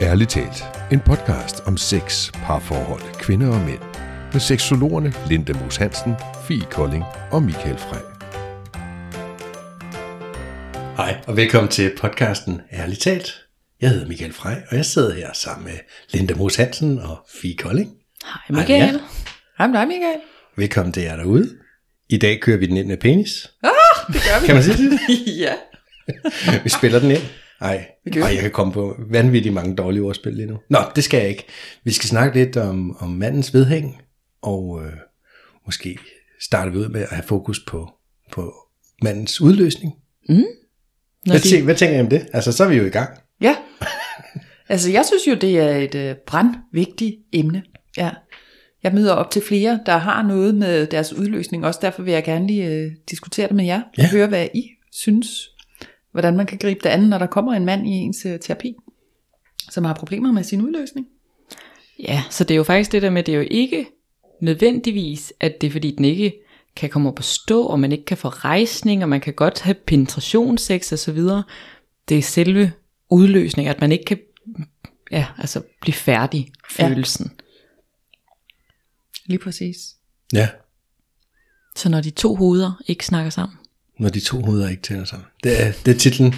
Ærligt talt. En podcast om sex, parforhold, kvinder og mænd. Med seksologerne Linda Moos Hansen, Fie Kolding og Michael Frey. Hej, og velkommen til podcasten Ærligt talt. Jeg hedder Michael Frey, og jeg sidder her sammen med Linda Moos Hansen og Fie Kolding. Hej Michael. Hej, ja. Hej med dig Michael. Velkommen til jer derude. I dag kører vi den ind med penis. Ah, det gør vi. Kan man sige det? ja. Vi spiller den ind. Ej, gør Ej, vi. jeg kan komme på vanvittigt mange dårlige ordspil lige nu. Nå, det skal jeg ikke. Vi skal snakke lidt om, om mandens vedhæng, og øh, måske starter vi ud med at have fokus på, på mandens udløsning. Når Hvad, de- tænker, hvad tænker I om det? Altså, så er vi jo i gang. Ja. Altså jeg synes jo, det er et øh, brandvigtigt emne. Ja. Jeg møder op til flere, der har noget med deres udløsning. Også derfor vil jeg gerne lige øh, diskutere det med jer. Ja. Høre, hvad I synes. Hvordan man kan gribe det an, når der kommer en mand i ens øh, terapi, som har problemer med sin udløsning. Ja, så det er jo faktisk det der med, det er jo ikke nødvendigvis, at det er fordi, den ikke kan komme op og stå, og man ikke kan få rejsning, og man kan godt have penetrationssex og så videre. Det er selve udløsning, at man ikke kan ja, altså blive færdig, Ja. følelsen. Lige præcis. Ja, Så når de to hoveder ikke snakker sammen. Når de to hoveder ikke tæller sammen. Det er, det er titlen.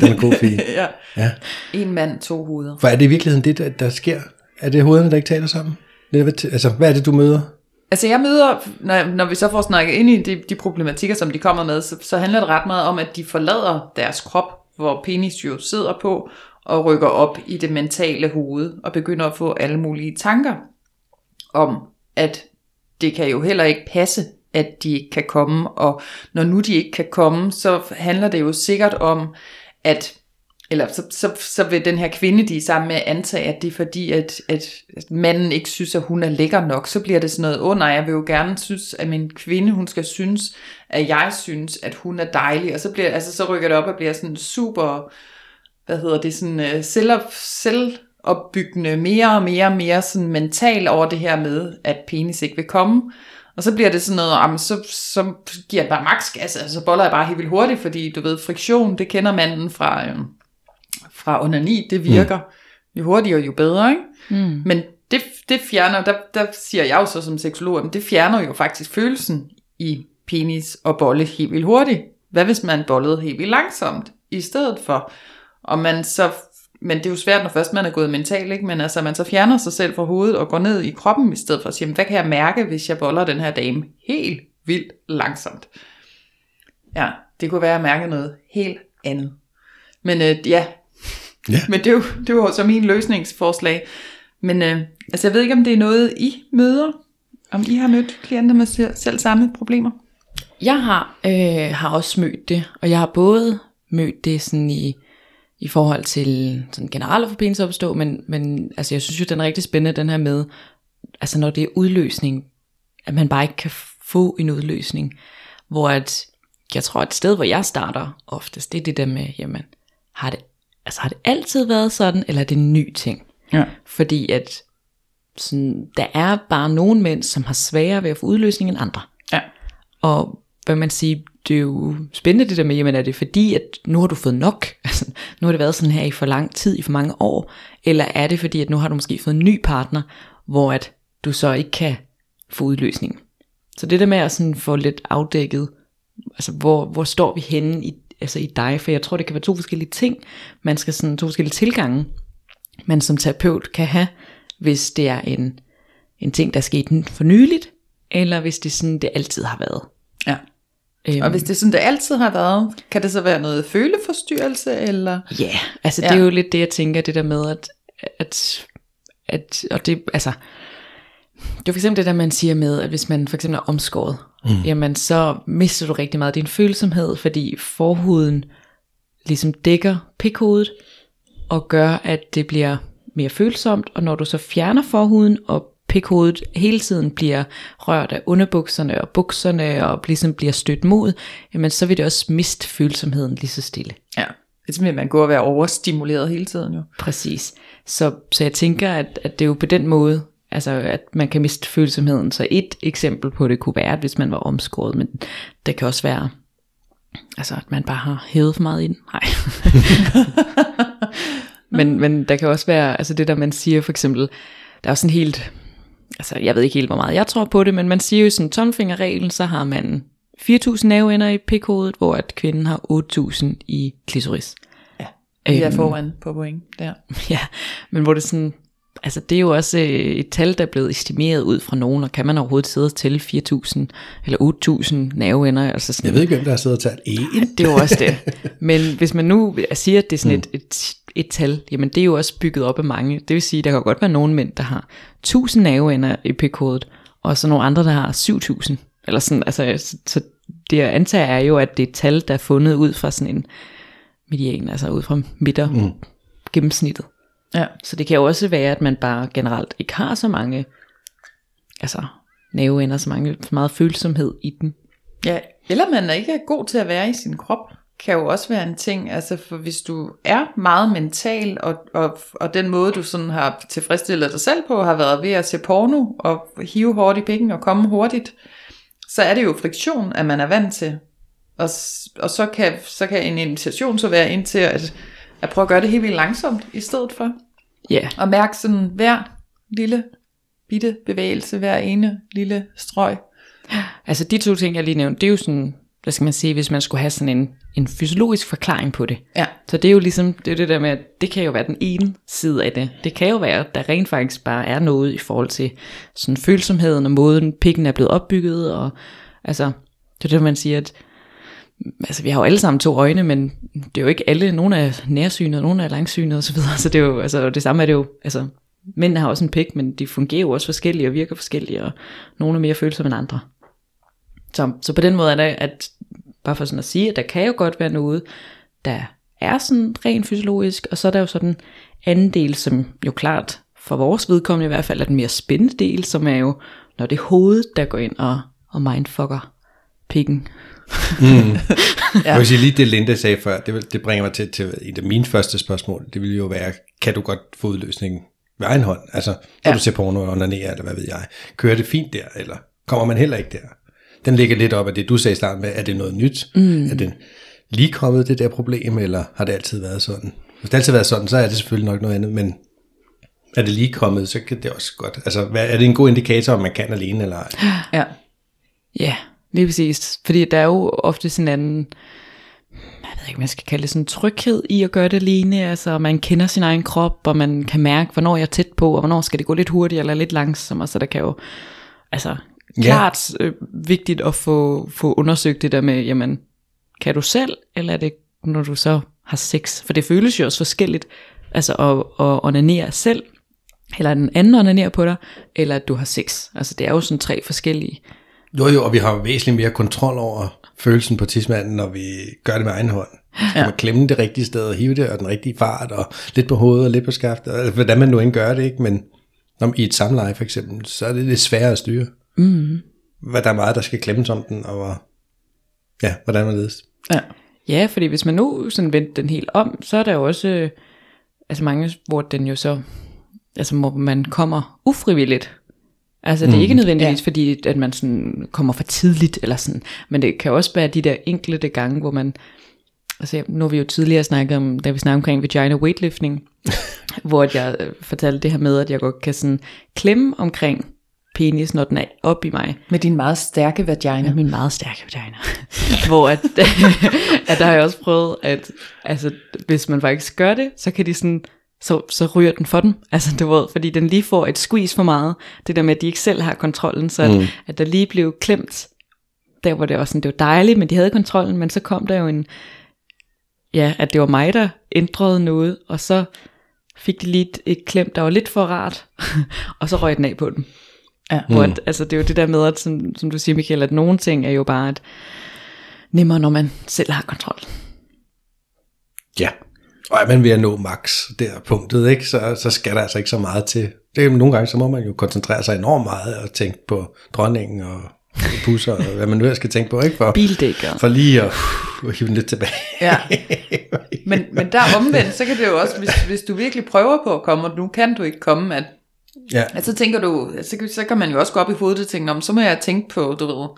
Den er god, Fie. Ja. Ja. En mand, to hoveder. For er det i virkeligheden det, der, der sker? Er det hovederne, der ikke taler sammen? Altså, hvad er det, du møder? Altså jeg møder, når, når vi så får snakket ind i de, de problematikker, som de kommer med, så, så handler det ret meget om, at de forlader deres krop, hvor penis jo sidder på, og rykker op i det mentale hoved, og begynder at få alle mulige tanker om, at det kan jo heller ikke passe, at de ikke kan komme, og når nu de ikke kan komme, så handler det jo sikkert om, at eller så, så, så vil den her kvinde, de er sammen med, antage, at det er fordi, at, at manden ikke synes, at hun er lækker nok. Så bliver det sådan noget, åh oh, nej, jeg vil jo gerne synes, at min kvinde, hun skal synes, at jeg synes, at hun er dejlig. Og så, bliver, altså, så rykker det op og bliver sådan super, hvad hedder det, sådan uh, selv, selvopbyggende, mere og mere og mere sådan mental over det her med, at penis ikke vil komme. Og så bliver det sådan noget, jamen, så, så giver jeg bare max gas, altså så boller jeg bare helt vildt hurtigt, fordi du ved, friktion, det kender manden fra, øhm, fra onani, det virker. Mm. Jo hurtigere, jo bedre, ikke? Mm. Men det, det fjerner, der, der siger jeg jo så som seksolog, at det fjerner jo faktisk følelsen i penis og bolle helt vildt hurtigt. Hvad hvis man bollede helt vildt langsomt i stedet for? Og man så, men det er jo svært, når først man er gået mentalt, ikke? men altså man så fjerner sig selv fra hovedet og går ned i kroppen i stedet for at sige, "Jamen, hvad kan jeg mærke, hvis jeg boller den her dame helt vildt langsomt? Ja, det kunne være at mærke noget helt andet. Men øh, ja, Ja. men det er jo, det var så min løsningsforslag. Men øh, altså jeg ved ikke, om det er noget, I møder? Om I har mødt klienter med se- selv samme problemer? Jeg har, øh, har også mødt det, og jeg har både mødt det sådan i, i forhold til sådan generelt at få penis opstå, men, men altså jeg synes jo, den er rigtig spændende, den her med, altså når det er udløsning, at man bare ikke kan få en udløsning, hvor at, jeg tror, et sted, hvor jeg starter oftest, det er det der med, jamen, har det, altså har det altid været sådan, eller er det en ny ting? Ja. Fordi at sådan, der er bare nogle mænd, som har sværere ved at få udløsning end andre. Ja. Og hvad man siger, det er jo spændende det der med, jamen er det fordi, at nu har du fået nok? Altså, nu har det været sådan her i for lang tid, i for mange år. Eller er det fordi, at nu har du måske fået en ny partner, hvor at du så ikke kan få udløsning? Så det der med at sådan få lidt afdækket, altså hvor, hvor står vi henne i, altså i dig? For jeg tror, det kan være to forskellige ting. Man skal sådan to forskellige tilgange, man som terapeut kan have, hvis det er en, en ting, der er sket for nyligt, eller hvis det sådan, det altid har været. ja. Øhm, Og hvis det er sådan, det altid har været, kan det så være noget føleforstyrrelse, eller? Ja, yeah, altså ja. Det er jo lidt det, jeg tænker, det der med, at, at, at og det, altså, det er for eksempel det der, man siger med, at hvis man for eksempel er omskåret, mm. jamen så mister du rigtig meget din følsomhed, fordi forhuden ligesom dækker pikhovedet, og gør, at det bliver mere følsomt, og når du så fjerner forhuden, og pikhovedet hele tiden bliver rørt af underbukserne og bukserne, og ligesom bliver stødt mod, jamen så vil det også miste følsomheden lige så stille. Ja. Det er simpelthen, man går og være overstimuleret hele tiden jo. Præcis. Så, så jeg tænker, at, at det er jo på den måde, altså at man kan miste følsomheden. Så et eksempel på det kunne være, at hvis man var omskåret, men det kan også være, altså at man bare har hævet for meget ind. Nej. Men, men der kan også være, altså det der man siger for eksempel, der er jo sådan helt, altså jeg ved ikke helt hvor meget jeg tror på det, men man siger jo sådan tomfingerreglen, så har man 4.000 nerveender i pikhovedet, hvor at kvinden har 8.000 i klitoris. Ja, vi er Øhm. foran på point der. Ja, men hvor det sådan, altså det er jo også øh, et tal, der er blevet estimeret ud fra nogen, og kan man overhovedet sidde tælle 4.000 eller 8.000 nerveender? Altså sådan, Jeg ved ikke, hvem der har siddet og talt en. det er jo også det. Men hvis man nu siger, at det er sådan et, et, et tal, jamen det er jo også bygget op af mange. Det vil sige, der kan godt være nogle mænd, der har 1000 nerveender i pikhovedet, og så nogle andre, der har 7000. Eller sådan, altså, så, det jeg antager er jo, at det er et tal, der er fundet ud fra sådan en median, altså ud fra midter mm. gennemsnittet. Ja. Så det kan jo også være, at man bare generelt ikke har så mange, altså nerveender, så, mange, så meget følsomhed i den. Ja, eller man er ikke god til at være i sin krop, kan jo også være en ting, altså for hvis du er meget mental, og, og, og den måde du sådan har tilfredsstillet dig selv på, har været ved at se porno, og hive hårdt i pikken og komme hurtigt, så er det jo friktion, at man er vant til. Og, og så, kan, så kan en invitation så være ind til at, at prøve at gøre det helt vildt langsomt i stedet for. Ja, Og mærke sådan hver lille bitte bevægelse, hver ene lille strøg. Altså de to ting, jeg lige nævnte, det er jo sådan, hvad skal man sige, hvis man skulle have sådan en, en fysiologisk forklaring på det. Ja. Så det er jo ligesom, det er det der med, at det kan jo være den ene side af det. Det kan jo være, at der rent faktisk bare er noget i forhold til sådan følsomheden og måden, pikken er blevet opbygget. Og, altså, det er det, man siger, at altså, vi har jo alle sammen to øjne, men det er jo ikke alle. Nogle er nærsynede, nogle er langsynede osv. Så det er jo, altså, det samme er det jo, altså, mænd har også en pik, men de fungerer jo også forskellige og virker forskellige, og nogle er mere følsomme end andre. Så, så på den måde er det, at bare for sådan at sige, at der kan jo godt være noget, der er sådan rent fysiologisk, og så er der jo sådan anden del, som jo klart for vores vedkommende i hvert fald er den mere spændende del, som er jo, når det er hovedet, der går ind og, og mindfucker pikken. Ja. Jeg vil sige lige det, Linda sagde før, det, det bringer mig til, til et af mine første spørgsmål. Det ville jo være, kan du godt få udløsningen ved egen hånd? Altså, når. Ja. du ser porno og onanerer, eller hvad ved jeg. Kører det fint der, eller kommer man heller ikke der? Den ligger lidt op af det, du sagde i starten med, er det noget nyt? Mm. Er det lige kommet det der problem, eller har det altid været sådan? Hvis det altid har været sådan, så er det selvfølgelig nok noget andet, men er det lige kommet, så kan det også godt. Altså, hvad, er det en god indikator, om man kan alene eller ej? Ja. Ja, lige præcis. Fordi der er jo ofte sådan en anden, jeg ved ikke, man skal kalde det sådan tryghed i at gøre det alene. Altså, man kender sin egen krop, og man kan mærke, hvornår jeg er tæt på, og hvornår skal det gå lidt hurtigere eller lidt langsommere. Så der kan jo, altså, klart øh, vigtigt at få, få undersøgt det der med, jamen, kan du selv, eller er det, når du så har sex? For det føles jo også forskelligt, altså at, at onanere selv, eller den anden onanerer på dig, eller at du har sex. Altså, det er jo sådan tre forskellige Jo jo, og vi har væsentligt mere kontrol over følelsen på tidsmanden, når vi gør det med egen hånd. Ja. man klemme det rigtige sted og hive det, og den rigtige fart, og lidt på hovedet og lidt på skaftet, og hvordan man nu end gør det, ikke? Men når, i et samleje for eksempel, så er det lidt sværere at styre. Mm. Hvad der er meget, der skal klemmes om den, og hvor, ja, hvordan man ledes. Ja. Ja, fordi hvis man nu sådan vendte den helt om, så er der jo også øh, altså mange, hvor den jo så, altså hvor man kommer ufrivilligt. Altså det er ikke nødvendigvis ja. fordi, at man sådan kommer for tidligt, eller sådan, men det kan også være de der enkelte gange, hvor man, altså nu har vi jo tidligere snakket om, da vi snakkede omkring vagina weightlifting, hvor jeg øh, fortalte det her med, at jeg godt kan sådan klemme omkring penis, når den er op i mig. Med din meget stærke vagina. Med min meget stærke vagina. Hvor at, at der har jeg også prøvet, at altså, hvis man faktisk gør det, så kan de sådan, så, så ryger den for den. Altså du ved, fordi den lige får et squeeze for meget. Det der med, at de ikke selv har kontrollen, så at, mm. at der lige blev klemt, der hvor det var sådan, det var dejligt, men de havde kontrollen, men så kom der jo en, ja, at det var mig, der ændrede noget, og så fik de lige et, et klem, der var lidt for rart, og så røg den af på den. Ja. Hvor at, altså det er jo det der med, at, som, som du siger Michael, at nogle ting er jo bare at nemmere, når man selv har kontrol. Ja, og er man ved at nå max der punktet, ikke, så, så skal der altså ikke så meget til. Det er, nogle gange, så må man jo koncentrere sig enormt meget og tænke på dronningen og pusser, og hvad man nu skal tænke på, ikke? For, Bildækker. for lige at uh, hive den lidt tilbage. Ja. Men, men der omvendt, så kan det jo også, hvis, hvis du virkelig prøver på at komme, og nu kan du ikke komme, at, ja. at så tænker du, så, kan- så kan man jo også gå op i hovedet og tænke, "Nå, men så må jeg tænke på, du ved,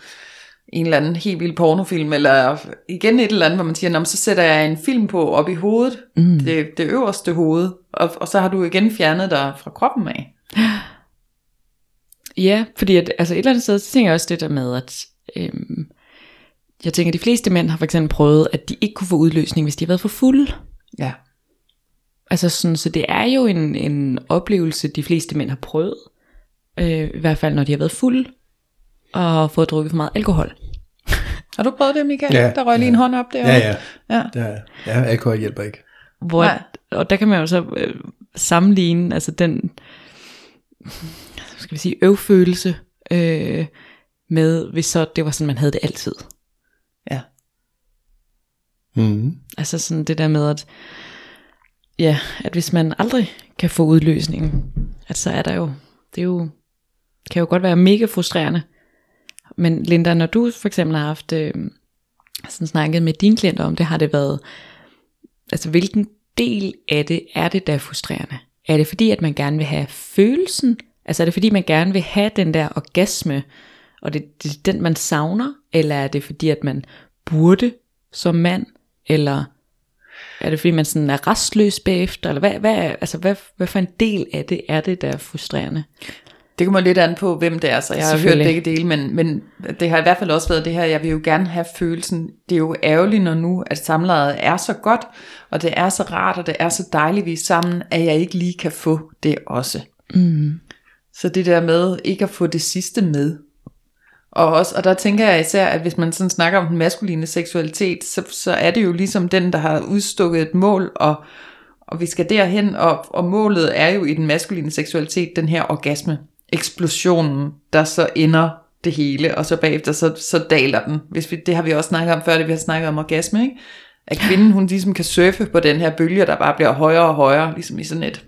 en eller anden helt vild pornofilm, eller igen et eller andet, hvor man siger, "Nå, men så sætter jeg en film på op i hovedet, mm. det, det øverste hoved, og, og så har du igen fjernet dig fra kroppen af. Ja, fordi at, altså et eller andet sted, så tænker jeg også det der med, at øhm, jeg tænker, at de fleste mænd har for eksempel prøvet, at de ikke kunne få udløsning, hvis de har været for fulde. Ja. Altså sådan, så det er jo en, en oplevelse, de fleste mænd har prøvet. Øh, I hvert fald, når de har været fulde og fået drukket for meget alkohol. Har du prøvet det, Michael? Ja, der røg lige en hånd op der. Ja, ja. ja. Det er, ja, alkohol hjælper ikke. Hvor, Nej. og der kan man jo så øh, sammenligne altså den skal vi sige, øvfølelse øh, med, hvis så det var sådan, man havde det altid. ja. Mm. Altså sådan det der med, at, ja, at hvis man aldrig kan få udløsningen, at så er der jo, det er jo, kan jo godt være mega frustrerende. Men Linda, når du for eksempel har haft øh, sådan snakket med dine klienter om det, har det været, altså hvilken del af det er det, der er frustrerende? Er det fordi, at man gerne vil have følelsen? Altså er det fordi, man gerne vil have den der orgasme, og det, det er den, man savner? Eller er det fordi, at man burde som mand? Eller er det fordi, man sådan er restløs bagefter? Eller hvad, hvad, altså, hvad, hvad for en del af det er det, der er frustrerende? Det kommer lidt an på, hvem det er, så jeg har hørt begge dele, men, men det har i hvert fald også været det her, jeg vil jo gerne have følelsen. Det er jo ærgerligt, når nu, at samlejet er så godt, og det er så rart, og det er så dejligt, vi er sammen, at jeg ikke lige kan få det også. Mm. Så det der med ikke at få det sidste med. Og, også, og der tænker jeg især, at hvis man sådan snakker om den maskuline seksualitet, så, så er det jo ligesom den, der har udstukket et mål, og, og vi skal derhen, og, og målet er jo i den maskuline seksualitet, den her orgasme, eksplosionen, der så ender det hele, og så bagefter så, så daler den. Hvis vi, det har vi også snakket om før, det vi har snakket om orgasme, ikke? At kvinden, hun ligesom kan surfe på den her bølge, der bare bliver højere og højere, ligesom i sådan et,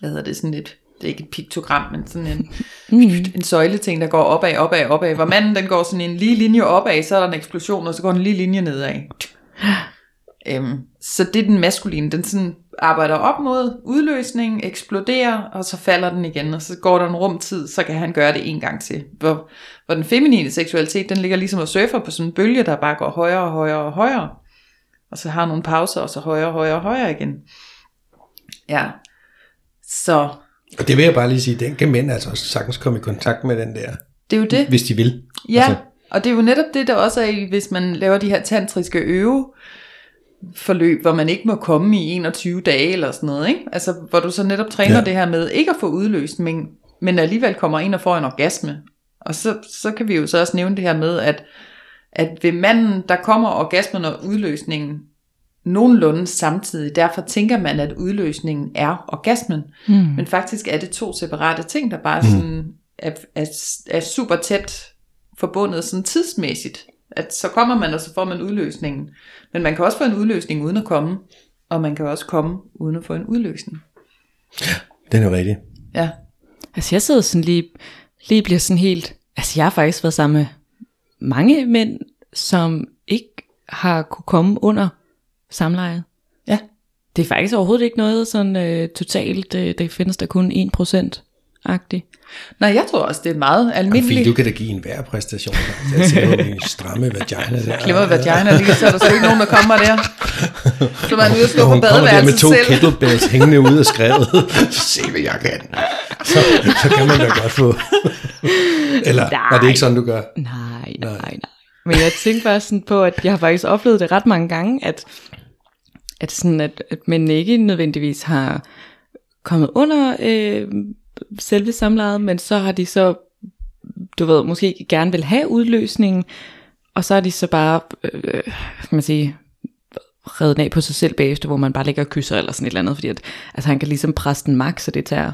hvad hedder det, sådan et, det er ikke et piktogram, men sådan en, en søjleting, der går opad, opad, opad. Hvor manden, den går sådan en lige linje opad, så er der en eksplosion, og så går den lige linje nedad. Øhm, så det er den maskuline, den sådan arbejder op mod udløsning, eksploderer, og så falder den igen, og så går der en rumtid, så kan han gøre det en gang til. Hvor, hvor den feminine seksualitet, den ligger ligesom og surfer på sådan en bølge, der bare går højere og højere og højere. Og så har nogle pauser, og så højere og højere og højere igen. Ja. Så Og det vil jeg bare lige sige, den kan mænd altså sagtens komme i kontakt med den der, det er jo det. hvis de vil. Ja, Altså, og det er jo netop det, der også er, i, hvis man laver de her tantriske øve forløb, hvor man ikke må komme i 21 dage eller sådan noget, ikke? Altså, hvor du så netop træner ja. det her med ikke at få udløst, men, men alligevel kommer ind og får en orgasme. Og så, så kan vi jo så også nævne det her med, at, at ved manden, der kommer orgasmen og udløsningen nogenlunde samtidig. Derfor tænker man, at udløsningen er orgasmen. Mm. Men faktisk er det to separate ting, der bare sådan er, er, er super tæt forbundet sådan tidsmæssigt. At så kommer man, og så får man udløsningen. Men man kan også få en udløsning uden at komme, og man kan også komme uden at få en udløsning. den er jo rigtig. Ja, Altså jeg sidder sådan lige, lige bliver sådan helt, altså jeg har faktisk været sammen med mange mænd, som ikke har kunne komme under samlejet. ja. Det er faktisk overhovedet ikke noget sådan øh, totalt, øh, det findes der kun 1%-agtigt. Nej, jeg tror også, det er meget Fint, almindeligt. du kan da give en hver præstation. Jeg ser jo min stramme vagina der. Glemmer vagina lige, så er der sgu ikke nogen, der kommer der. Så man er ude og slå på hun kommer der med badeværelset to selv. kettlebells hængende ud af skrevet. Se, hvad jeg kan. Så, så kan man da godt få. Eller Nej. var det ikke sådan, du gør? Nej, nej, nej. nej. Men jeg tænkte bare sådan på, at jeg har faktisk oplevet det ret mange gange, at, at, sådan, at, at mænd ikke nødvendigvis har kommet under øh, selve samlejet, men så har de så, du ved, måske gerne vil have udløsningen, og så er de så bare, øh, kan man sige, reddet den af på sig selv bagefter, hvor man bare ligger og kysser eller sådan et eller andet, fordi at, altså han kan ligesom presse den max, så det tager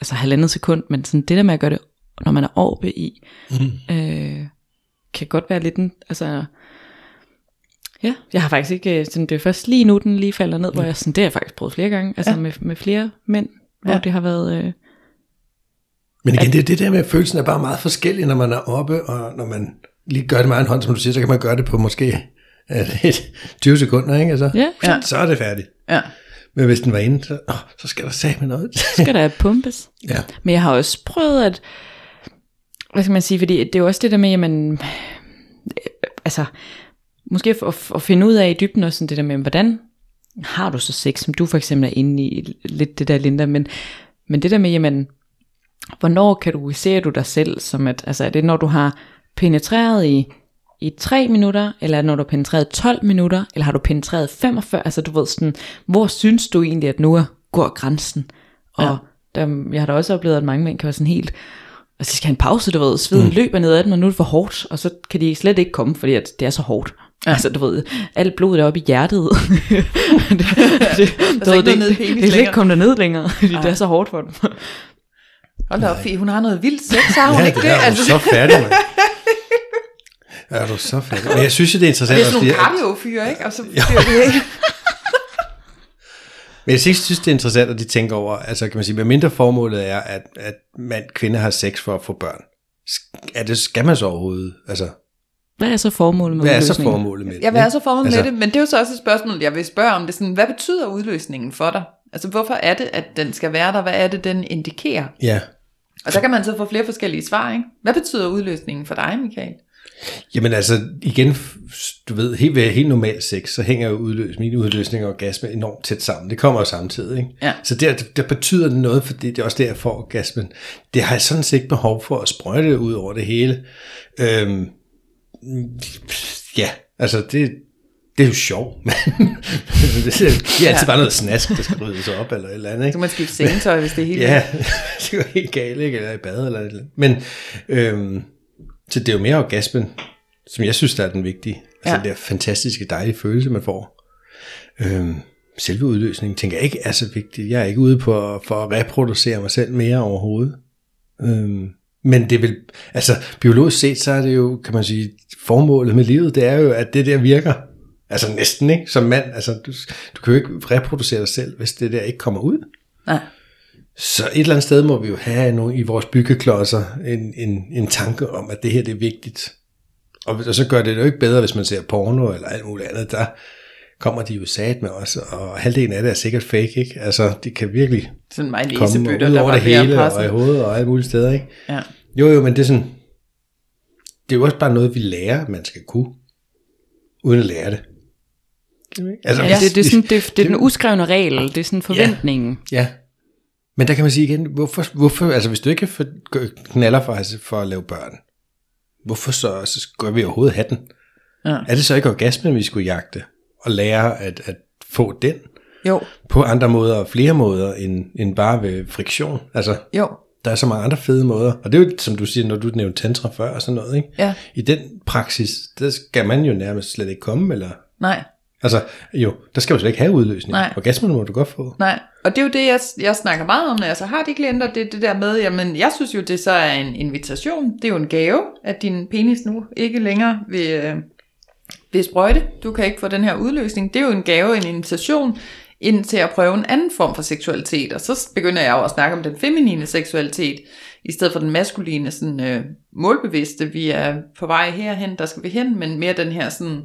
altså halvandet sekund, men sådan det der med at gøre det, når man er oppe i, mm. øh, kan godt være lidt en, altså, ja, jeg har faktisk ikke, øh, sådan, det er først lige nu, den lige falder ned, hvor jeg sådan, det har jeg faktisk prøvet flere gange, altså ja. med, med flere mænd, hvor Ja. det har været, øh, Men igen, det, det der med, at følelsen er bare meget forskellig, når man er oppe, og når man lige gør det med egen hånd, som du siger, så kan man gøre det på måske et 20 sekunder, ikke? Altså, ja, Ja. Så er det færdigt. Ja. Men hvis den var inde, så, åh, så skal der sige med noget. skal der pumpes. ja. Men jeg har også prøvet at, hvad skal man sige, fordi det er jo også det der med, jamen, altså, måske at, at finde ud af i dybden også sådan det der med, hvordan har du så sex, som du for eksempel er inde i, lidt det der Linda, men, men det der med, jamen, hvornår kategoriserer du dig selv som at, altså er det når du har penetreret i, i 3 minutter, eller er når du har penetreret 12 minutter, eller har du penetreret 45, altså du ved sådan, hvor synes du egentlig, at nu er, går grænsen? Og ja. der, jeg har da også oplevet, at mange mænd kan være sådan helt, altså de skal have en pause, du ved, sveden mm. løber ned ad den, og nu er det for hårdt, og så kan de slet ikke komme, fordi at det er så hårdt. Ja. Altså, du ved, alt blodet er oppe i hjertet. det, det, det, du ved, det, det, det, kan ikke komme ned længere, fordi det er så hårdt for dem. Hold da op, Fie, hun har noget vildt sex, har hun ja, ikke det? det? Er altså, så færdig, man. Er du så færdig? Men jeg synes det er interessant. Det er sådan nogle cardio-fyre, ikke? Og så bliver det ikke. Men jeg synes, det er interessant, at de tænker over, altså kan man sige, hvad mindre formålet er, at, at mand, kvinde har sex for at få børn. Er det, skal man så overhovedet? Altså, hvad er så formålet med hvad er så udløsningen? formålet med det? Ja, hvad er så formålet altså, med det? Men det er jo så også et spørgsmål, jeg vil spørge om det. Sådan, hvad betyder udløsningen for dig? Altså, hvorfor er det, at den skal være der? Hvad er det, den indikerer? Ja. Og så kan man så få flere forskellige svar, ikke? Hvad betyder udløsningen for dig, Michael? Jamen altså, igen, du ved, helt ved helt normal sex, så hænger jo udløs, min udløsning og orgasme enormt tæt sammen. Det kommer jo samtidig, ikke? Ja. Så der, der betyder det noget, fordi det er også der, jeg får orgasmen. Det har jeg sådan set ikke behov for at sprøjte ud over det hele. Øhm, ja, altså det, det er jo sjovt, men det er altid bare noget snask, der skal ryddes op eller et eller andet. Ikke? Så man skifte sengetøj, hvis det er helt Ja, det er jo helt galt, ikke? Eller i bad eller et eller andet. Men øhm, så det er jo mere orgasmen, som jeg synes, der er den vigtige. Altså Ja. ja. det fantastiske, dejlige følelse, man får. Øhm, selve udløsningen, tænker jeg ikke er så vigtigt. Jeg er ikke ude på for at reproducere mig selv mere overhovedet. Øhm, men det vil, altså biologisk set, så er det jo, kan man sige, formålet med livet, det er jo, at det der virker. Altså næsten, ikke? Som mand, altså du, du kan jo ikke reproducere dig selv, hvis det der ikke kommer ud. Nej. Så et eller andet sted må vi jo have nogle i vores byggeklodser en, en, en tanke om, at det her det er vigtigt. Og, og så gør det det jo ikke bedre, hvis man ser porno eller alt muligt andet. Der kommer de jo sat med os, og halvdelen af det er sikkert fake, ikke? Altså, de kan virkelig Sådan mig komme ud der over var det hele, og i hovedet og alle mulige steder, ikke? Ja. Jo, jo, men det er sådan, det er jo også bare noget, vi lærer, man skal kunne, uden at lære det. Altså, Ja, det, det, er sådan, det, det er det- den uskrevne regel, det er sådan forventningen. Ja. Men der kan man sige igen, hvorfor, hvorfor altså hvis du ikke for, knaller for, altså for at lave børn, hvorfor så, så skal vi overhovedet have den? Ja. Er det så ikke orgasmen, vi skulle jagte? Og lære at, at få den Jo, på andre måder og flere måder end, end bare ved friktion? Altså, jo. der er så mange andre fede måder. Og det er jo, som du siger, når du nævnte tantra før og sådan noget, ikke? Ja. I den praksis, der skal man jo nærmest slet ikke komme, eller... Nej, Altså, jo, der skal man slet ikke have udløsning. Nej. Orgasmen må du godt få. nej. Og det er jo det, jeg, jeg snakker meget om, når jeg så har de klienter, det det der med, jamen jeg synes jo, det så er en invitation. Det er jo en gave, at din penis nu ikke længere vil, ved sprøjte. Du kan ikke få den her udløsning. Det er jo en gave, en invitation ind til at prøve en anden form for seksualitet. Og så begynder jeg jo at snakke om den feminine seksualitet, i stedet for den maskuline, sådan øh, målbevidste. Vi er på vej herhen, der skal vi hen, men mere den her sådan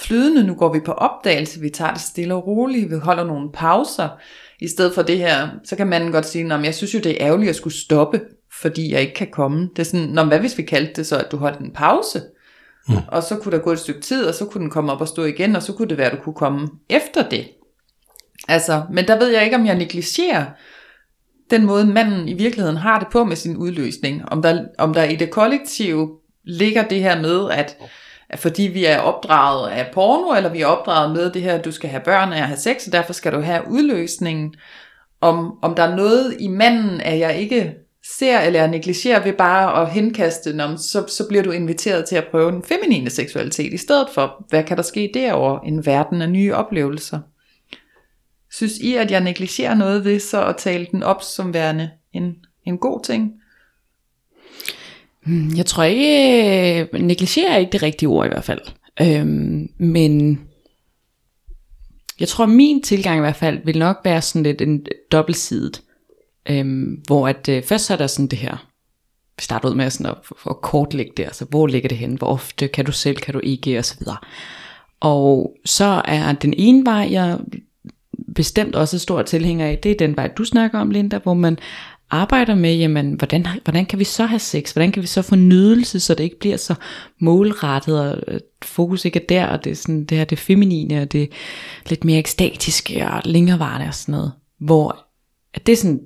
flydende, nu går vi på opdagelse, vi tager det stille og roligt, vi holder nogle pauser, i stedet for det her, så kan man godt sige, at jeg synes jo, det er ærgerligt at skulle stoppe, fordi jeg ikke kan komme. Det er sådan, Nå, hvad hvis vi kaldte det så, at du holdt en pause? Mm. Og så kunne der gå et stykke tid, og så kunne den komme op og stå igen, og så kunne det være, at du kunne komme efter det. Altså, men der ved jeg ikke, om jeg negligerer den måde, manden i virkeligheden har det på med sin udløsning. Om der, om der i det kollektive ligger det her med, at, at fordi vi er opdraget af porno, eller vi er opdraget med det her, at du skal have børn og at have sex, og derfor skal du have udløsningen. Om, om der er noget i manden, at jeg ikke ser eller negligerer ved bare at henkaste, når, så, så bliver du inviteret til at prøve den feminine seksualitet, i stedet for, hvad kan der ske derovre, en verden af nye oplevelser. Synes I, at jeg negligerer noget ved så at tale den op som værende en, en god ting? Hmm, jeg tror ikke, øh, negligerer er ikke det rigtige ord i hvert fald. Øhm, men jeg tror, min tilgang i hvert fald vil nok være sådan lidt en dobbeltsidet. Øhm, hvor at øh, først så er der sådan det her, vi starter ud med sådan at, at kortlægge det, altså hvor ligger det hen, hvor ofte kan du selv, kan du ikke, og så videre. Og så er den ene vej, jeg bestemt også er stor tilhænger af, det er den vej, du snakker om, Linda, hvor man arbejder med, jamen, hvordan, hvordan kan vi så have sex? Hvordan kan vi så få nydelse, så det ikke bliver så målrettet, og øh, fokus ikke er der, og det er sådan, det her det feminine, og det lidt mere ekstatiske, og længerevarende og sådan noget. Hvor at det er sådan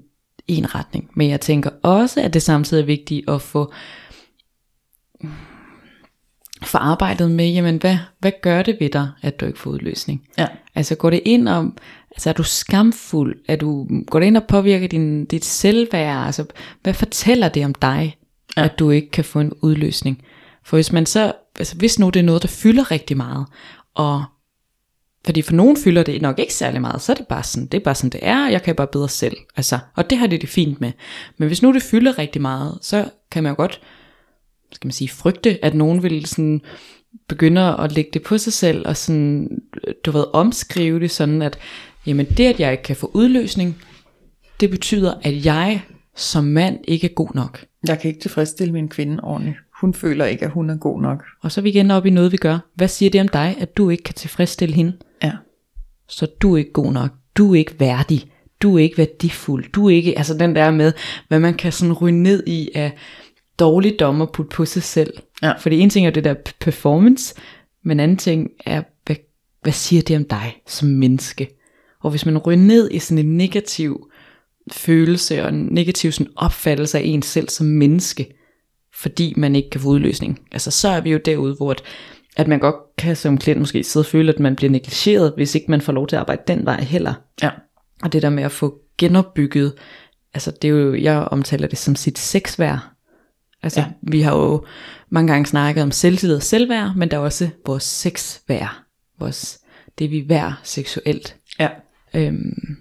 en retning. Men jeg tænker også, at det samtidig er vigtigt at få få arbejdet med, jamen hvad, hvad gør det ved dig, at du ikke får udløsning? Ja. Altså går det ind om, altså er du skamfuld? Er du, går det ind og påvirker din, dit selvværd? Altså hvad fortæller det om dig, ja. at du ikke kan få en udløsning? For hvis man så, altså hvis nu det er noget, der fylder rigtig meget, og fordi for nogen fylder det nok ikke særlig meget, så er det bare sådan, det er bare sådan det er, jeg kan bare bedre selv. Altså, og det har det det fint med. Men hvis nu det fylder rigtig meget, så kan man jo godt, skal man sige, frygte, at nogen vil sådan begynde at lægge det på sig selv, og sådan, du ved, omskrive det sådan, at jamen det, at jeg ikke kan få udløsning, det betyder, at jeg som mand ikke er god nok. Jeg kan ikke tilfredsstille min kvinde ordentligt. Hun føler ikke, at hun er god nok. Og så er vi igen op i noget, vi gør. Hvad siger det om dig, at du ikke kan tilfredsstille hende? Så du er ikke god nok. Du er ikke værdig. Du er ikke værdifuld. Du er ikke, altså den der med, hvad man kan sådan ryge ned i af dårligdom at putte på sig selv. Ja. Fordi en ting er det der performance, men anden ting er, hvad, hvad siger det om dig som menneske? Og hvis man ryger ned i sådan en negativ følelse og en negativ sådan opfattelse af en selv som menneske, fordi man ikke kan få udløsning, altså så er vi jo derude, hvor at, at man godt kan som klient måske sidde og føle, at man bliver negligeret, hvis ikke man får lov til at arbejde den vej heller. Ja. Og det der med at få genopbygget, altså det er jo, jeg omtaler det som sit sexværd. Altså Ja. vi har jo mange gange snakket om selvtillid og selvværd, men der er også vores sexværd, vores, det vi er seksuelt. Ja. Øhm,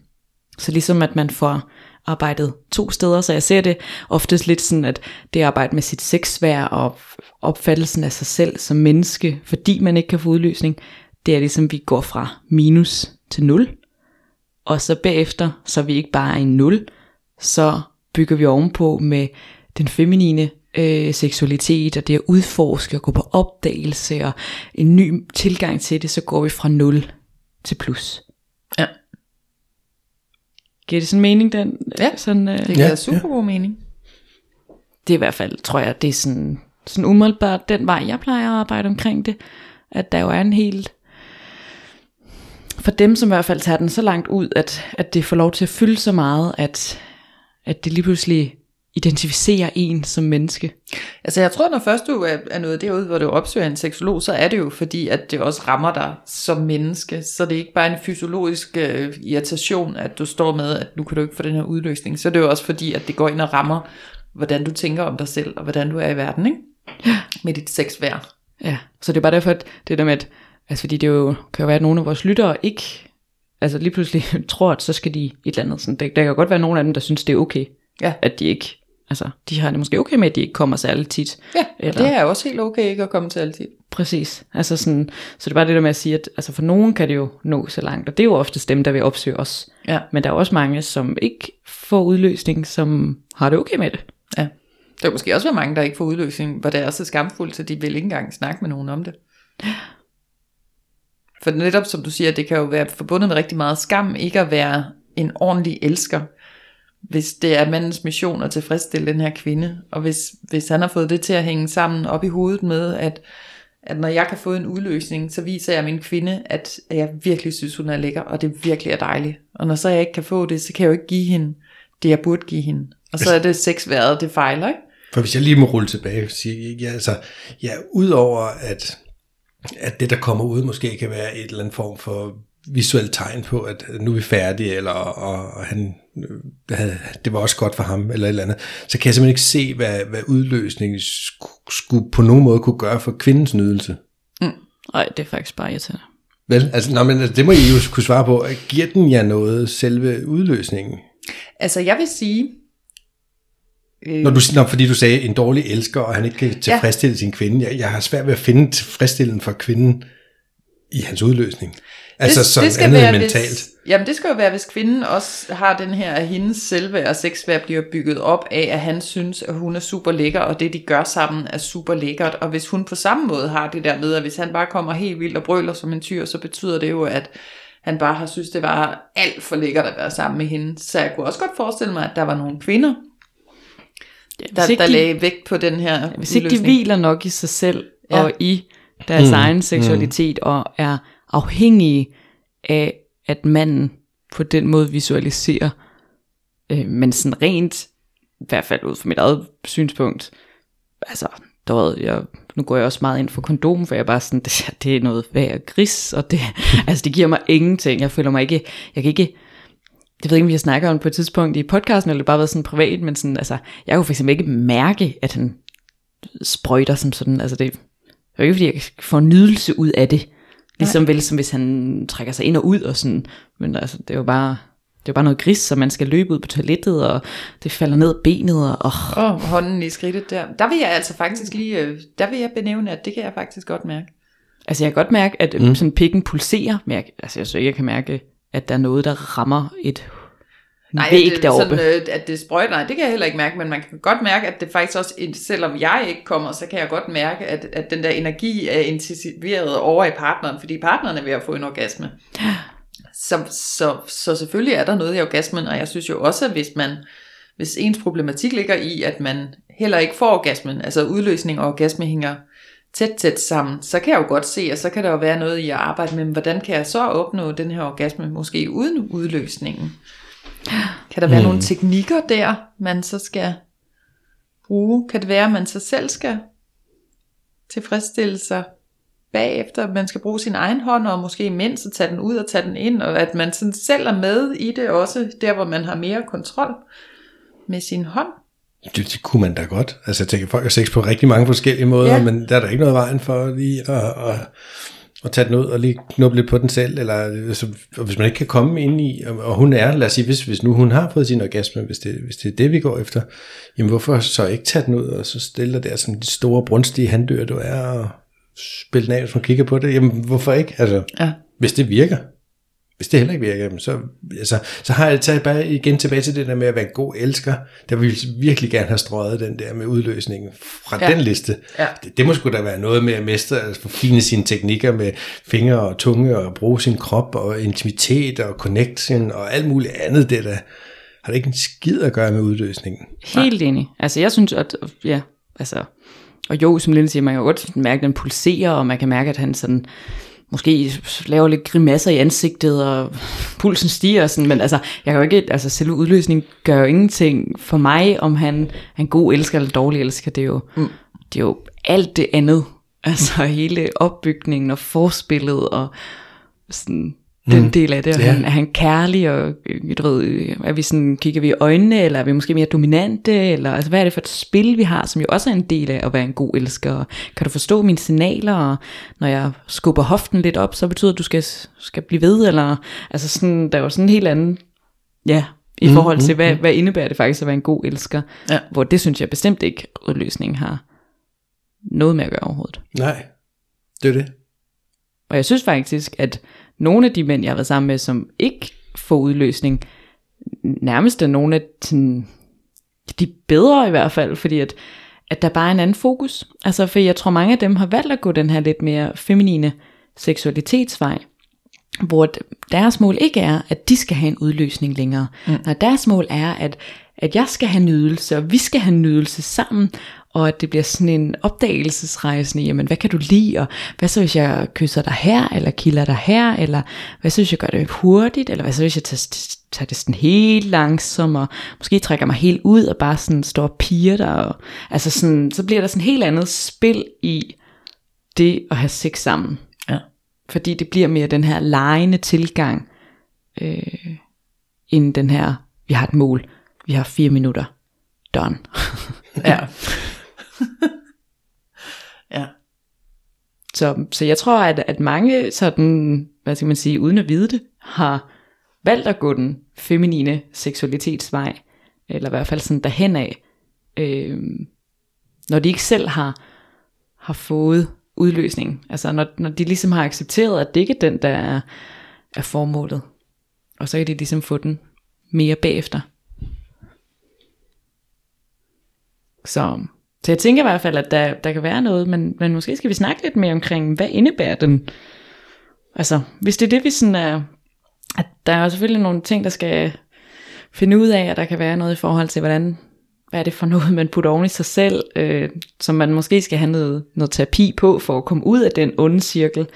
så ligesom at man får arbejdet to steder, så jeg ser det oftest lidt sådan, at det arbejde med sit sexvær og opfattelsen af sig selv som menneske, fordi man ikke kan få udløsning, det er ligesom, vi går fra minus til nul, og så bagefter, så er vi ikke bare i nul, så bygger vi ovenpå med den feminine øh, seksualitet, og det at udforske og gå på opdagelse, og en ny tilgang til det, så går vi fra nul til plus. Ja. Giver det sådan mening, den? Ja, sådan, øh, Det giver Ja, ja, super god mening. det er i hvert fald, tror jeg, det er sådan, sådan umiddelbart den vej, jeg plejer at arbejde omkring det, at der jo er en helt, for dem som i hvert fald tager den så langt ud, at, at det får lov til at fylde så meget, at, at det lige pludselig identificerer en som menneske. Altså jeg tror, når først du er, nået derude, hvor du opsøger en seksolog, så er det jo fordi, at det også rammer dig som menneske. Så det er ikke bare en fysiologisk øh, irritation, at du står med, at nu kan du ikke få den her udløsning. Så er det jo også fordi, at det går ind og rammer, hvordan du tænker om dig selv, og hvordan du er i verden, ikke? Med dit sexværd. Ja, så det er bare derfor, at det der med, at, altså fordi det jo, kan jo være, at nogle af vores lyttere ikke, altså lige pludselig tror, at så skal de et eller andet. Sådan, der, der kan godt være nogle af dem, der synes, det er okay, Ja. at de ikke, altså de har det måske okay med, at de ikke kommer særlig tit. Ja, Eller- det er også helt okay ikke at komme til altid. Præcis. Altså sådan, så det er bare det der med at sige, at altså for nogen kan det jo nå så langt, og det er jo oftest dem, der vil opsøge os. Ja. Men der er også mange, som ikke får udløsning, som har det okay med det. Ja. Der er måske også være mange, der ikke får udløsning, hvor det er så skamfuldt, så de vil ikke engang snakke med nogen om det. For netop som du siger, det kan jo være forbundet med rigtig meget skam, ikke at være en ordentlig elsker, hvis det er mandens mission at tilfredsstille den her kvinde, og hvis, hvis han har fået det til at hænge sammen op i hovedet med, at, at når jeg kan få en udløsning, så viser jeg min kvinde, at jeg virkelig synes, hun er lækker, og det virkelig er dejligt. Og når så jeg ikke kan få det, så kan jeg jo ikke give hende det, jeg burde give hende. Og så er det sexværet, det fejler, ikke? For hvis jeg lige må rulle tilbage og sige, ja, altså, ja, udover at, at det, der kommer ud, måske kan være et eller andet form for visuelt tegn på, at nu er vi færdige, eller og, og han, øh, havde, det var også godt for ham, eller et eller andet, så kan jeg simpelthen ikke se, hvad, hvad udløsningen skulle, på nogen måde kunne gøre for kvindens nydelse. Nej, det er faktisk bare irriterende. Vel, altså, nå, men altså, det må I jo kunne svare på. Giver den jer noget, selve udløsningen? Altså jeg vil sige, øh, Når du, når, fordi du sagde, en dårlig elsker, og han ikke kan tilfredsstille sin kvinde. Jeg, jeg har svært ved at finde tilfredsstillelsen for kvinden i hans udløsning. Altså som andet end mentalt. Hvis, jamen det skal jo være, hvis kvinden også har den her, at hendes selvværd og sexværd bliver bygget op af, at han synes, at hun er super lækker, og det de gør sammen er super lækkert. Og hvis hun på samme måde har det der med, at hvis han bare kommer helt vildt og brøler som en tyr, så betyder det jo, at han bare har synes, det var alt for lækkert at være sammen med hende. Så jeg kunne også godt forestille mig, at der var nogle kvinder, der, ikke der de- lagde vægt på den her Hvis ikke de hviler nok i sig selv Ja. ja. og i deres mm. egen seksualitet og er afhængige af, at manden på den måde visualiserer, øh, men sådan rent, i hvert fald ud fra mit eget synspunkt, altså, der ved jeg, nu går jeg også meget ind for kondom, for jeg er bare sådan, det, det er noget værd gris, og det, altså det giver mig ingenting, jeg føler mig ikke, jeg kan ikke, det ved ikke, om vi har snakket om på et tidspunkt i podcasten, eller det bare været sådan privat, men sådan, altså, jeg kunne for eksempel ikke mærke, at han sprøjter som sådan, altså det, det er jo ikke, fordi jeg får nydelse ud af det, ligesom vel som hvis han trækker sig ind og ud og sådan, men altså, det er jo bare, det er jo bare noget gris, så man skal løbe ud på toilettet, og det falder ned benet, og åh, Åh, oh, hånden i skridtet der. Der vil jeg altså faktisk lige, øh, der vil jeg benævne, at det kan jeg faktisk godt mærke. Altså jeg kan godt mærke, at mm. sådan pikken pulserer, men jeg, altså jeg synes ikke, jeg kan mærke, at der er noget, der rammer et Nej, væg det, deroppe. Sådan, øh, at det sprøjter, nej, det kan jeg heller ikke mærke, men man kan godt mærke, at det faktisk også, selvom jeg ikke kommer, så kan jeg godt mærke, at, at den der energi er intensiveret over i partneren, fordi partneren er ved at få en orgasme. Så, så, så selvfølgelig er der noget i orgasmen, og jeg synes jo også, at hvis man, hvis ens problematik ligger i, at man heller ikke får orgasmen, altså udløsning og orgasme hænger tæt, tæt sammen, så kan jeg jo godt se, at så kan der jo være noget i at arbejde med, hvordan kan jeg så opnå den her orgasme, måske uden udløsningen. Kan der være mm. nogle teknikker der, man så skal bruge? Kan det være, at man så selv skal tilfredsstille sig bagefter? Man skal bruge sin egen hånd, og måske imens at tage den ud og tage den ind, og at man sådan selv er med i det også, der hvor man har mere kontrol med sin hånd. Det, det kunne man da godt. Altså, jeg tænker, folk har sex på rigtig mange forskellige måder, Ja. men der er der ikke noget vejen for lige at, at, at tage den ud og lige knuppe lidt på den selv, eller altså, og hvis man ikke kan komme ind i, og, og hun er, lad os sige, hvis, hvis nu hun har fået sin orgasme, hvis det, hvis det er det, vi går efter, jamen hvorfor så ikke tage den ud, og så stille dig der som de store brunstige handyr, du er, og spille den af, hvis man kigger på det, jamen hvorfor ikke? Altså, Ja. hvis det virker. Hvis det heller ikke virker, så, altså, så har jeg taget bare igen tilbage til det der med at være en god elsker. Der vil virkelig gerne have strøget den der med udløsningen fra Ja. den liste. Ja. Det, det må sgu da være noget med at mestre, altså forfine sine teknikker med fingre og tunge, og bruge sin krop, og intimitet, og connection, og alt muligt andet. Det der har det ikke en skid at gøre med udløsningen. Helt enig. Altså jeg synes, at ja, altså, og jo, som Lille siger, man kan godt mærke, at den pulserer, og man kan mærke, at han sådan, måske laver lidt grimasser i ansigtet, og pulsen stiger og sådan, men altså, jeg kan jo ikke, altså selve udløsningen gør jo ingenting for mig, om han er en god elsker eller dårlig elsker, det er jo, mm. det er jo alt det andet, altså hele opbygningen og forspillet, og sådan, den Mm. del af det, og Ja. han, er han kærlig, og øh, du ved, øh, er vi sådan, kigger vi i øjnene, eller er vi måske mere dominante, eller altså, hvad er det for et spil, vi har, som jo også er en del af at være en god elsker, og kan du forstå mine signaler, og når jeg skubber hoften lidt op, så betyder det, at du skal, skal blive ved, eller, altså sådan, der er jo sådan en helt anden, ja, i Mm, forhold til, mm, hvad, hvad indebærer det faktisk at være en god elsker, Ja. hvor det synes jeg bestemt ikke, udløsningen har noget med at gøre overhovedet. Nej, det er det. Og jeg synes faktisk, at nogle af de mænd, jeg har været sammen med, som ikke får udløsning, nærmest er nogle af sådan, de bedre i hvert fald, fordi at, at der bare er en anden fokus. Altså, for jeg tror, mange af dem har valgt at gå den her lidt mere feminine seksualitetsvej, hvor deres mål ikke er, at de skal have en udløsning længere. Mm. Nej, deres mål er, at, at jeg skal have nydelse, og vi skal have nydelse sammen, og at det bliver sådan en opdagelsesrejse i, jamen hvad kan du lide, og hvad så hvis jeg kysser dig her, eller kilder dig her, eller hvad så hvis jeg gør det hurtigt, eller hvad så hvis jeg tager, tager det sådan helt langsomt, og måske trækker mig helt ud, og bare sådan står og piger der, og, altså sådan, så bliver der sådan et helt andet spil i det at have sex sammen. Ja. Fordi det bliver mere den her lejende tilgang, øh, end den her, vi har et mål, vi har fire minutter, done. Ja. ja. Så, så jeg tror, at, at mange sådan, hvad skal man sige, uden at vide det, har valgt at gå den feminine seksualitetsvej, eller i hvert fald sådan derhen af, øh, når de ikke selv har, har fået udløsning. Altså når, når de ligesom har accepteret, at det ikke er den, der er, er formålet. Og så kan de ligesom få den mere bagefter. Så, så jeg tænker i hvert fald, at der, der kan være noget, men, men måske skal vi snakke lidt mere omkring, hvad indebærer den? Altså, hvis det er det, vi sådan er, at der er jo selvfølgelig nogle ting, der skal finde ud af, at der kan være noget i forhold til, hvordan hvad er det for noget, man putter oven i sig selv, øh, som man måske skal have noget, noget terapi på, for at komme ud af den onde cirkel.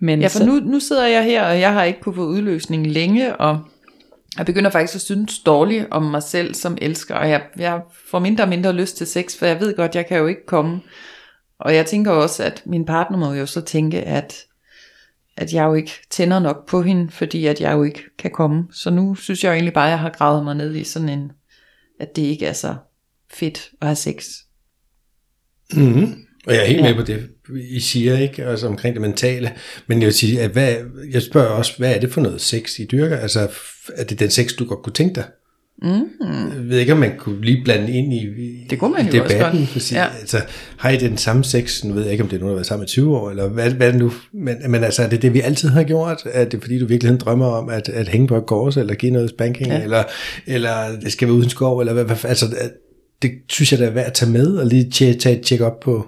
Men Ja, for nu, nu sidder jeg her, og jeg har ikke kunne få udløsning længe, og jeg begynder faktisk at synes dårligt om mig selv som elsker, og jeg, jeg får mindre og mindre lyst til sex, for jeg ved godt, jeg kan jo ikke komme. Og jeg tænker også, at min partner må jo så tænke, at, at jeg jo ikke tænder nok på hende, fordi at jeg jo ikke kan komme. Så nu synes jeg jo egentlig bare, at jeg har gravet mig ned i sådan en, at det ikke er så fedt at have sex. Mm-hmm. Og jeg er helt Ja. med på det, I siger, ikke? Altså omkring det mentale. Men jeg vil sige, at hvad, jeg spørger også, hvad er det for noget sex, I dyrker? Altså, er det den sex, du godt kunne tænke dig? Mm. Jeg ved ikke, om man kunne lige blande ind i, Det kunne man i jo også debatten. godt. For sige, Ja. altså, har I den samme sex? Nu ved jeg ikke, om det er nogen, der har været sammen i 20 år, eller hvad, hvad er det nu? Men, men altså, er det det, vi altid har gjort? Er det fordi, du virkelig drømmer om at, at hænge på et kors, eller give noget spanking, Ja. eller, eller det skal være uden skov, eller hvad, hvad altså, det synes jeg, der er værd at tage med, og lige tage et check op på.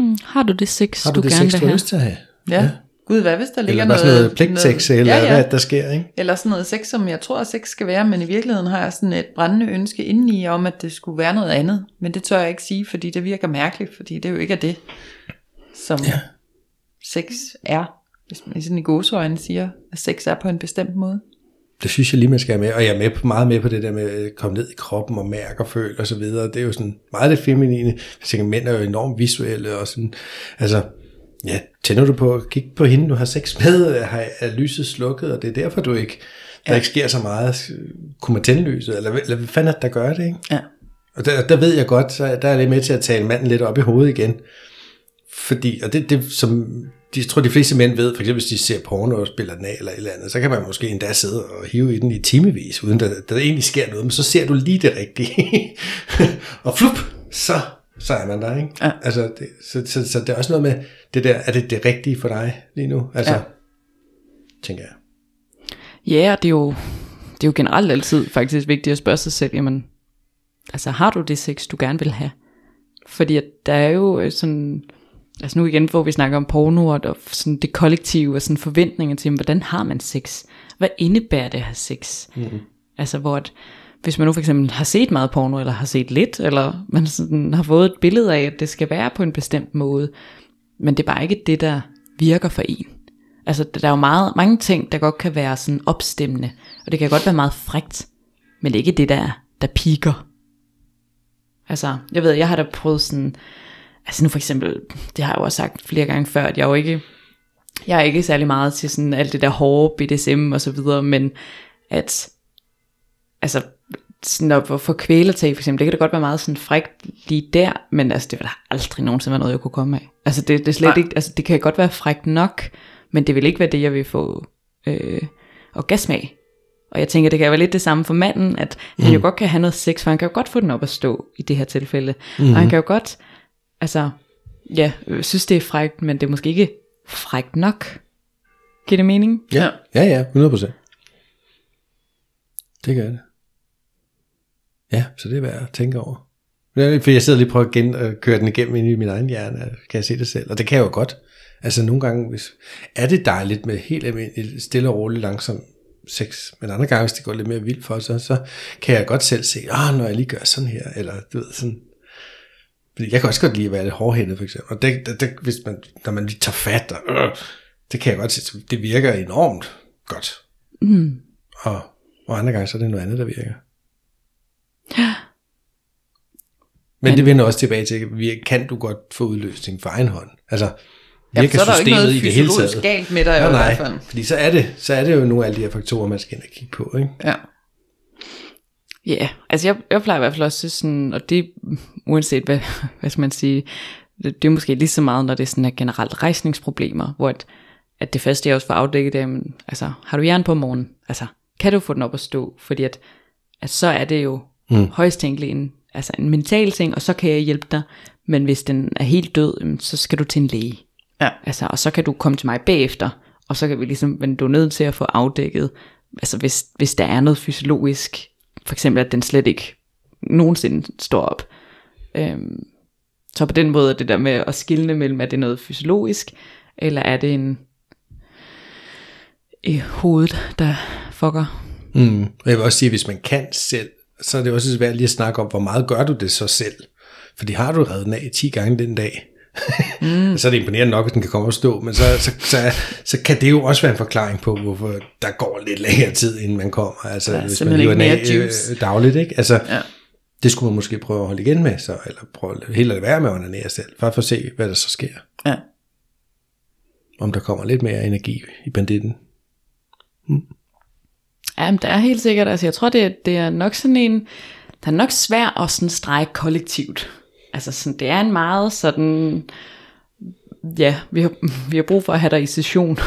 Mm, har du det sex, Har du, du det gerne sex, vil du har have? lyst til at have? Ja. ja. Gud, hvad hvis der ligger Eller bare sådan noget pligtsex, eller ja, ja. hvad er det, der sker, ikke? Eller sådan noget sex, som jeg tror, at sex skal være, men i virkeligheden har jeg sådan et brændende ønske indeni om, at det skulle være noget andet. Men det tør jeg ikke sige, fordi det virker mærkeligt, fordi det jo ikke er det, som ja. sex er. Hvis man sådan i gåseøjne siger, at sex er på en bestemt måde. Det synes jeg lige, man skal have med, og jeg er med meget med på det der med at komme ned i kroppen og mærke og føle og så videre. Det er jo sådan meget det feminine. Jeg tænker, mænd er jo enormt visuelle og sådan, altså, ja, tænder du på, kig på hende, du har sex med, har, er lyset slukket, og det er derfor, du ikke, der ja. ikke sker så meget. Kunne man tænde lyset, eller, eller hvad fanden er det, der gør det, ikke? Ja. Og der, der ved jeg godt, så der er det med til at tale manden lidt op i hovedet igen. Fordi, og det, det som de, tror, de fleste mænd ved, for eksempel hvis de ser porno og spiller den af eller et eller andet, så kan man måske endda sidde og hive i den i timevis, uden der, der egentlig sker noget, men så ser du lige det rigtige. og flup, så, så er man der, ikke? Ja. Altså, det, så, så, så, det er også noget med det der, er det det rigtige for dig lige nu? Altså, Ja. tænker jeg. Ja, det er jo, det er jo generelt altid faktisk vigtigt at spørge sig selv, jamen, altså har du det sex, du gerne vil have? Fordi der er jo sådan, altså nu igen, hvor vi snakker om porno og sådan det kollektive og sådan forventninger til, hvordan har man sex? Hvad indebærer det at have sex? Mm-hmm. Altså hvor at, hvis man nu for eksempel har set meget porno, eller har set lidt, eller man sådan har fået et billede af, at det skal være på en bestemt måde, men det er bare ikke det, der virker for en. Altså, der er jo meget, mange ting, der godt kan være sådan opstemmende, og det kan godt være meget frægt, men det er ikke det, der, der piker. Altså, jeg ved, jeg har da prøvet sådan, altså nu for eksempel, det har jeg jo også sagt flere gange før, at jeg jo ikke, jeg er ikke særlig meget til sådan alt det der hårde BDSM og så videre, men at, altså, sådan at få kvælertag for eksempel, det kan da godt være meget sådan frægt lige der, men altså det vil da aldrig nogensinde være noget, jeg kunne komme af. Altså det, det er slet Nej. ikke, altså det kan godt være frægt nok, men det vil ikke være det, jeg vil få øh, orgasme af. Og jeg tænker, det kan være lidt det samme for manden, at mm. han jo godt kan have noget sex, for han kan jo godt få den op at stå i det her tilfælde. Mm. Og han kan jo godt, altså, ja, øh, synes det er frægt, men det er måske ikke frægt nok. Giver det mening? Ja, ja, ja 100%. Det gør det. Ja, så det er værd at tænke over. For jeg sidder lige og prøver at gen, at køre den igennem ind i min egen hjerne, kan jeg se det selv. Og det kan jeg jo godt. Altså nogle gange, hvis, er det dejligt med helt almindelig, stille og roligt, langsom sex. Men andre gange, hvis det går lidt mere vildt for så, så kan jeg godt selv se, ah, når jeg lige gør sådan her, eller du ved, sådan. Fordi jeg kan også godt lide at være lidt hårdhændet, for eksempel. Og det, det, det, hvis man, når man lige tager fat, og, øh, det kan jeg godt se, det virker enormt godt. Mm. Og, og andre gange, så er det noget andet, der virker. Men, Men det vender også tilbage til, kan du godt få udløsning for egen hånd? Altså, Ja, virker så er der ikke noget i det hele taget? galt med dig Ja, jo i nej, hvert fald. fordi så er, det, så er det jo nogle af alle de her faktorer, man skal ind og kigge på. Ikke? Ja. Ja, yeah. altså jeg, jeg plejer i hvert fald også sådan, og det uanset hvad, hvad skal man sige, det, det er måske lige så meget, når det er sådan er generelt rejsningsproblemer, hvor at, at det første jeg også får afdækket, det er, men, altså har du jern på om morgenen, altså kan du få den op at stå, fordi at, at så er det jo mm. højst tænkeligt en, altså en mental ting, og så kan jeg hjælpe dig, men hvis den er helt død, så skal du til en læge. Ja. Altså, og så kan du komme til mig bagefter, og så kan vi ligesom, men du er nødt til at få afdækket, altså hvis, hvis der er noget fysiologisk, for eksempel at den slet ikke nogensinde står op. Øhm, så på den måde er det der med at skille mellem, er det noget fysiologisk, eller er det en i hovedet, der fucker. Mm. Og jeg vil også sige, at hvis man kan selv så er det også svært lige at snakke om, hvor meget gør du det så selv? Fordi har du reddet den af 10 gange den dag, mm. så er det imponerende nok, hvis den kan komme og stå, men så, så, så, så kan det jo også være en forklaring på, hvorfor der går lidt længere tid, inden man kommer. Altså, Ja, hvis man lever den af juice. øh, dagligt, ikke? Altså, Ja. det skulle man måske prøve at holde igen med, så, eller prøve at helt lade være med at onanere selv, bare for at se, hvad der så sker. Ja. Om der kommer lidt mere energi i banditten. Ja, men det er helt sikkert. Altså, jeg tror, det, er- det er nok sådan en... Der er nok svært at sådan strege kollektivt. Altså, sådan, det er en meget sådan... Ja, vi har, vi har brug for at have dig i session.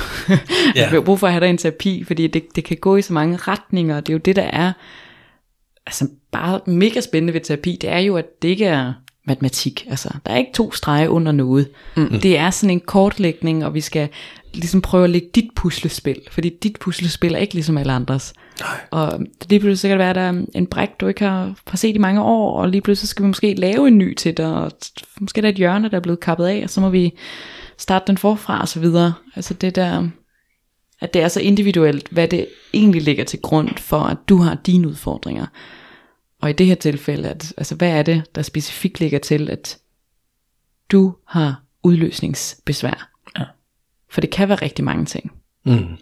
Ja. vi har brug for at have dig i en terapi, fordi det, det kan gå i så mange retninger. Det er jo det, der er altså bare mega spændende ved terapi. Det er jo, at det ikke er matematik. Altså, der er ikke to streger under noget. Mm. Det er sådan en kortlægning, og vi skal ligesom prøve at lægge dit puslespil. Fordi dit puslespil er ikke ligesom alle andres. Nej. Og lige pludselig så kan det være, at der er en bræk, du ikke har, har set i mange år, og lige pludselig skal vi måske lave en ny til dig, og måske er der et hjørne, der er blevet kappet af, og så må vi starte den forfra og så videre. Altså det der, at det er så individuelt, hvad det egentlig ligger til grund for, at du har dine udfordringer. Og i det her tilfælde, at, altså hvad er det, der specifikt ligger til, at du har udløsningsbesvær? Ja. For det kan være rigtig mange ting. Mm.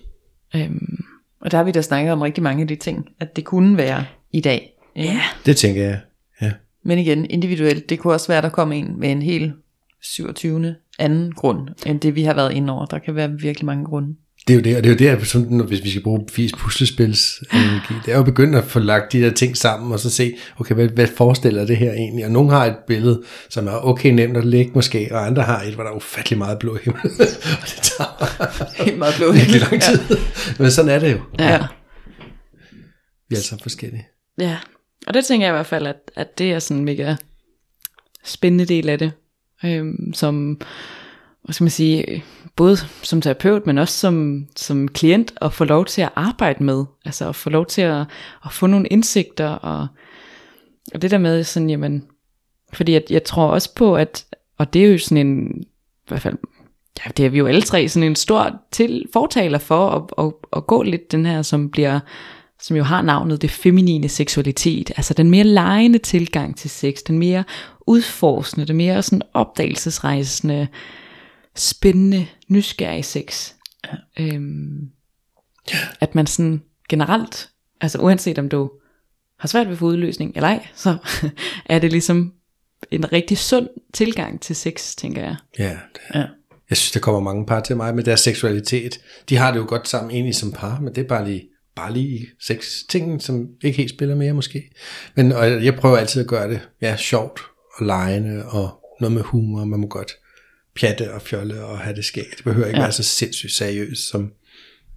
Øhm, Og der har vi da snakket om rigtig mange af de ting, at det kunne være i dag. Ja. Det tænker jeg. Ja. Men igen, individuelt, det kunne også være, at der kom en med en helt 27. anden grund, end det vi har været inde over. Der kan være virkelig mange grunde. Det er jo det, og det er jo det, sådan, når- hvis vi skal bruge vis puslespils energi. Det er jo begyndt at få lagt de der ting sammen, og så se, okay, hvad, hvad forestiller det her egentlig? Og nogle har et billede, som er okay nemt at lægge måske, og andre har et, hvor der er ufattelig meget blå himmel. og det tager Helt meget blå virkelig lang tid. Men sådan er det jo. ja. Vi er altså forskellige. Ja, og det tænker jeg i hvert fald, at, at det er sådan en mega spændende del af det, øhm, som, hvad skal man sige, både som terapeut, men også som, som klient, at få lov til at arbejde med, altså at få lov til at, at få nogle indsigter, og, og det der med sådan, jamen, fordi jeg, jeg tror også på, at, og det er jo sådan en, i hvert fald, ja, det er vi jo alle tre, sådan en stor til, fortaler for, at, at, at gå lidt den her, som bliver, som jo har navnet det feminine seksualitet, altså den mere lejende tilgang til sex, den mere udforskende, den mere sådan opdagelsesrejsende, spændende, nysgerrige sex. Øhm, at man sådan generelt, altså uanset om du har svært ved at få udløsning eller ej, så er det ligesom en rigtig sund tilgang til sex, tænker jeg. Ja, det er. Ja. Jeg synes, der kommer mange par til mig med deres seksualitet. De har det jo godt sammen egentlig som par, men det er bare lige, bare lige sex ting, som ikke helt spiller mere måske. Men og jeg prøver altid at gøre det ja, sjovt og lejende og noget med humor. Man må godt pjatte og fjolle og have det skægt. Det behøver ikke ja. være så sindssygt seriøst som...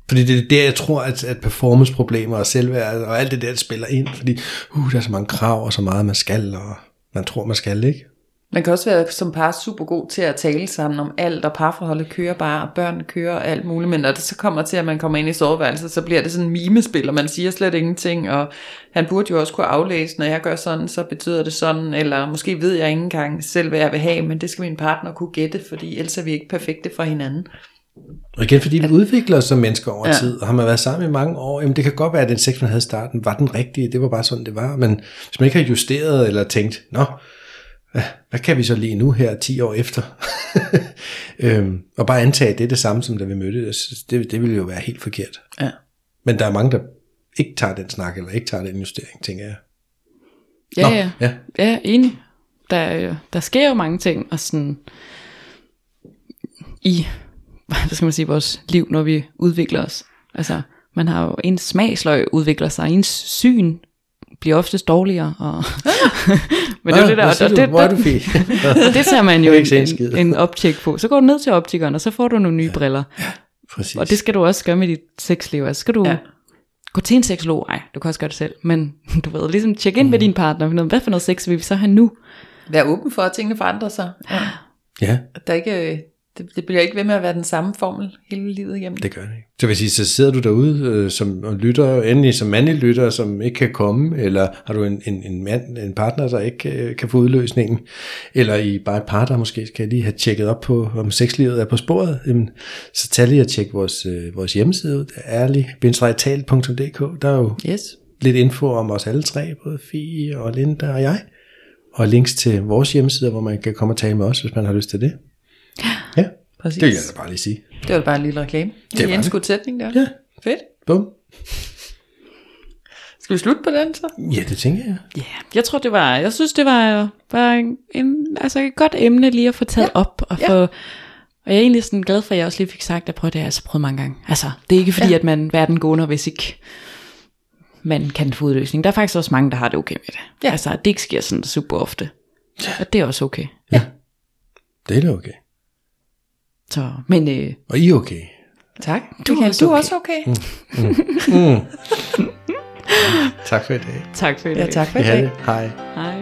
Fordi det er der, jeg tror, at, at performanceproblemer og selvværd og alt det der, det spiller ind. Fordi uh, der er så mange krav og så meget, man skal, og man tror, man skal, ikke? Man kan også være som par super god til at tale sammen om alt, og parforholdet kører bare, og børn kører og alt muligt, men når det så kommer til, at man kommer ind i soveværelset, så bliver det sådan en mimespil, og man siger slet ingenting, og han burde jo også kunne aflæse, når jeg gør sådan, så betyder det sådan, eller måske ved jeg ikke engang selv, hvad jeg vil have, men det skal min partner kunne gætte, fordi ellers er vi ikke perfekte for hinanden. Og igen, fordi vi udvikler os som mennesker over ja. Tid, og har man været sammen i mange år, jamen det kan godt være, at den sex, man havde i starten, var den rigtige, det var bare sådan, det var, men hvis man ikke har justeret eller tænkt, nå, hvad, kan vi så lige nu her 10 år efter? øhm, og bare antage, at det er det samme, som da vi mødtes, det, det ville jo være helt forkert. Ja. Men der er mange, der ikke tager den snak, eller ikke tager den justering, tænker jeg. Ja, Nå, ja. ja. Ja, enig. Der, der sker jo mange ting, og sådan i, hvad skal man sige, vores liv, når vi udvikler os. Altså, man har jo, ens smagsløg udvikler sig, ens syn bliver oftest dårligere. Og Men det er det der, og det, er det, fint? det tager man jo en en, optjek på. Så går du ned til optikeren, og så får du nogle nye briller. Præcis. Og det skal du også gøre med dit sexliv. Altså skal du Ja. ja. gå til en seksolog. Nej, du kan også gøre det selv. Men du ved, ligesom tjekke ind med din partner. Hvad for noget sex vil vi så have nu? Vær åben for, at tingene forandrer sig. Ja. Ja, Der ikke, øh, det, det bliver ikke ved med at være den samme formel hele livet igennem. det gør det ikke. Så vil sige, så sidder du derude øh, som, og lytter, endelig som mandlig lytter, som ikke kan komme, eller har du en, en, en, mand, en partner, der ikke øh, kan få udløsningen, eller i bare et par, der måske skal lige have tjekket op på, om sexlivet er på sporet, jamen, så tag lige og tjek vores, øh, vores hjemmeside ud, ærlig-tal.dk, der er jo Yes. lidt info om os alle tre, både Fie og Linda og jeg. Og links til vores hjemmeside, hvor man kan komme og tale med os, hvis man har lyst til det. Ja, Præcis. det vil jeg da bare lige sige. Det var bare en lille reklame. Det er en det. skudt sætning der. Ja. Fedt. Bum. Skal vi slutte på den så? Ja, det tænker jeg. Ja, jeg tror det var, jeg synes det var, var en, en, altså et godt emne lige at få taget ja. op, og Ja. få, og jeg er egentlig sådan glad for, at jeg også lige fik sagt, at jeg prøver det, har jeg altså prøvet mange gange. Altså, det er ikke fordi, ja. at man verden går under, hvis ikke man kan få udløsning. Der er faktisk også mange, der har det okay med det. Ja. Altså, det ikke sker sådan super ofte. Ja. Og det er også okay. Det er da okay. Så, men øh, Og I er okay. Tak. Du er Michael, også du er okay. også okay. Tak for i dag. tak for i dag. Ja, tak for i Ja, dag. det. Hej. Hej.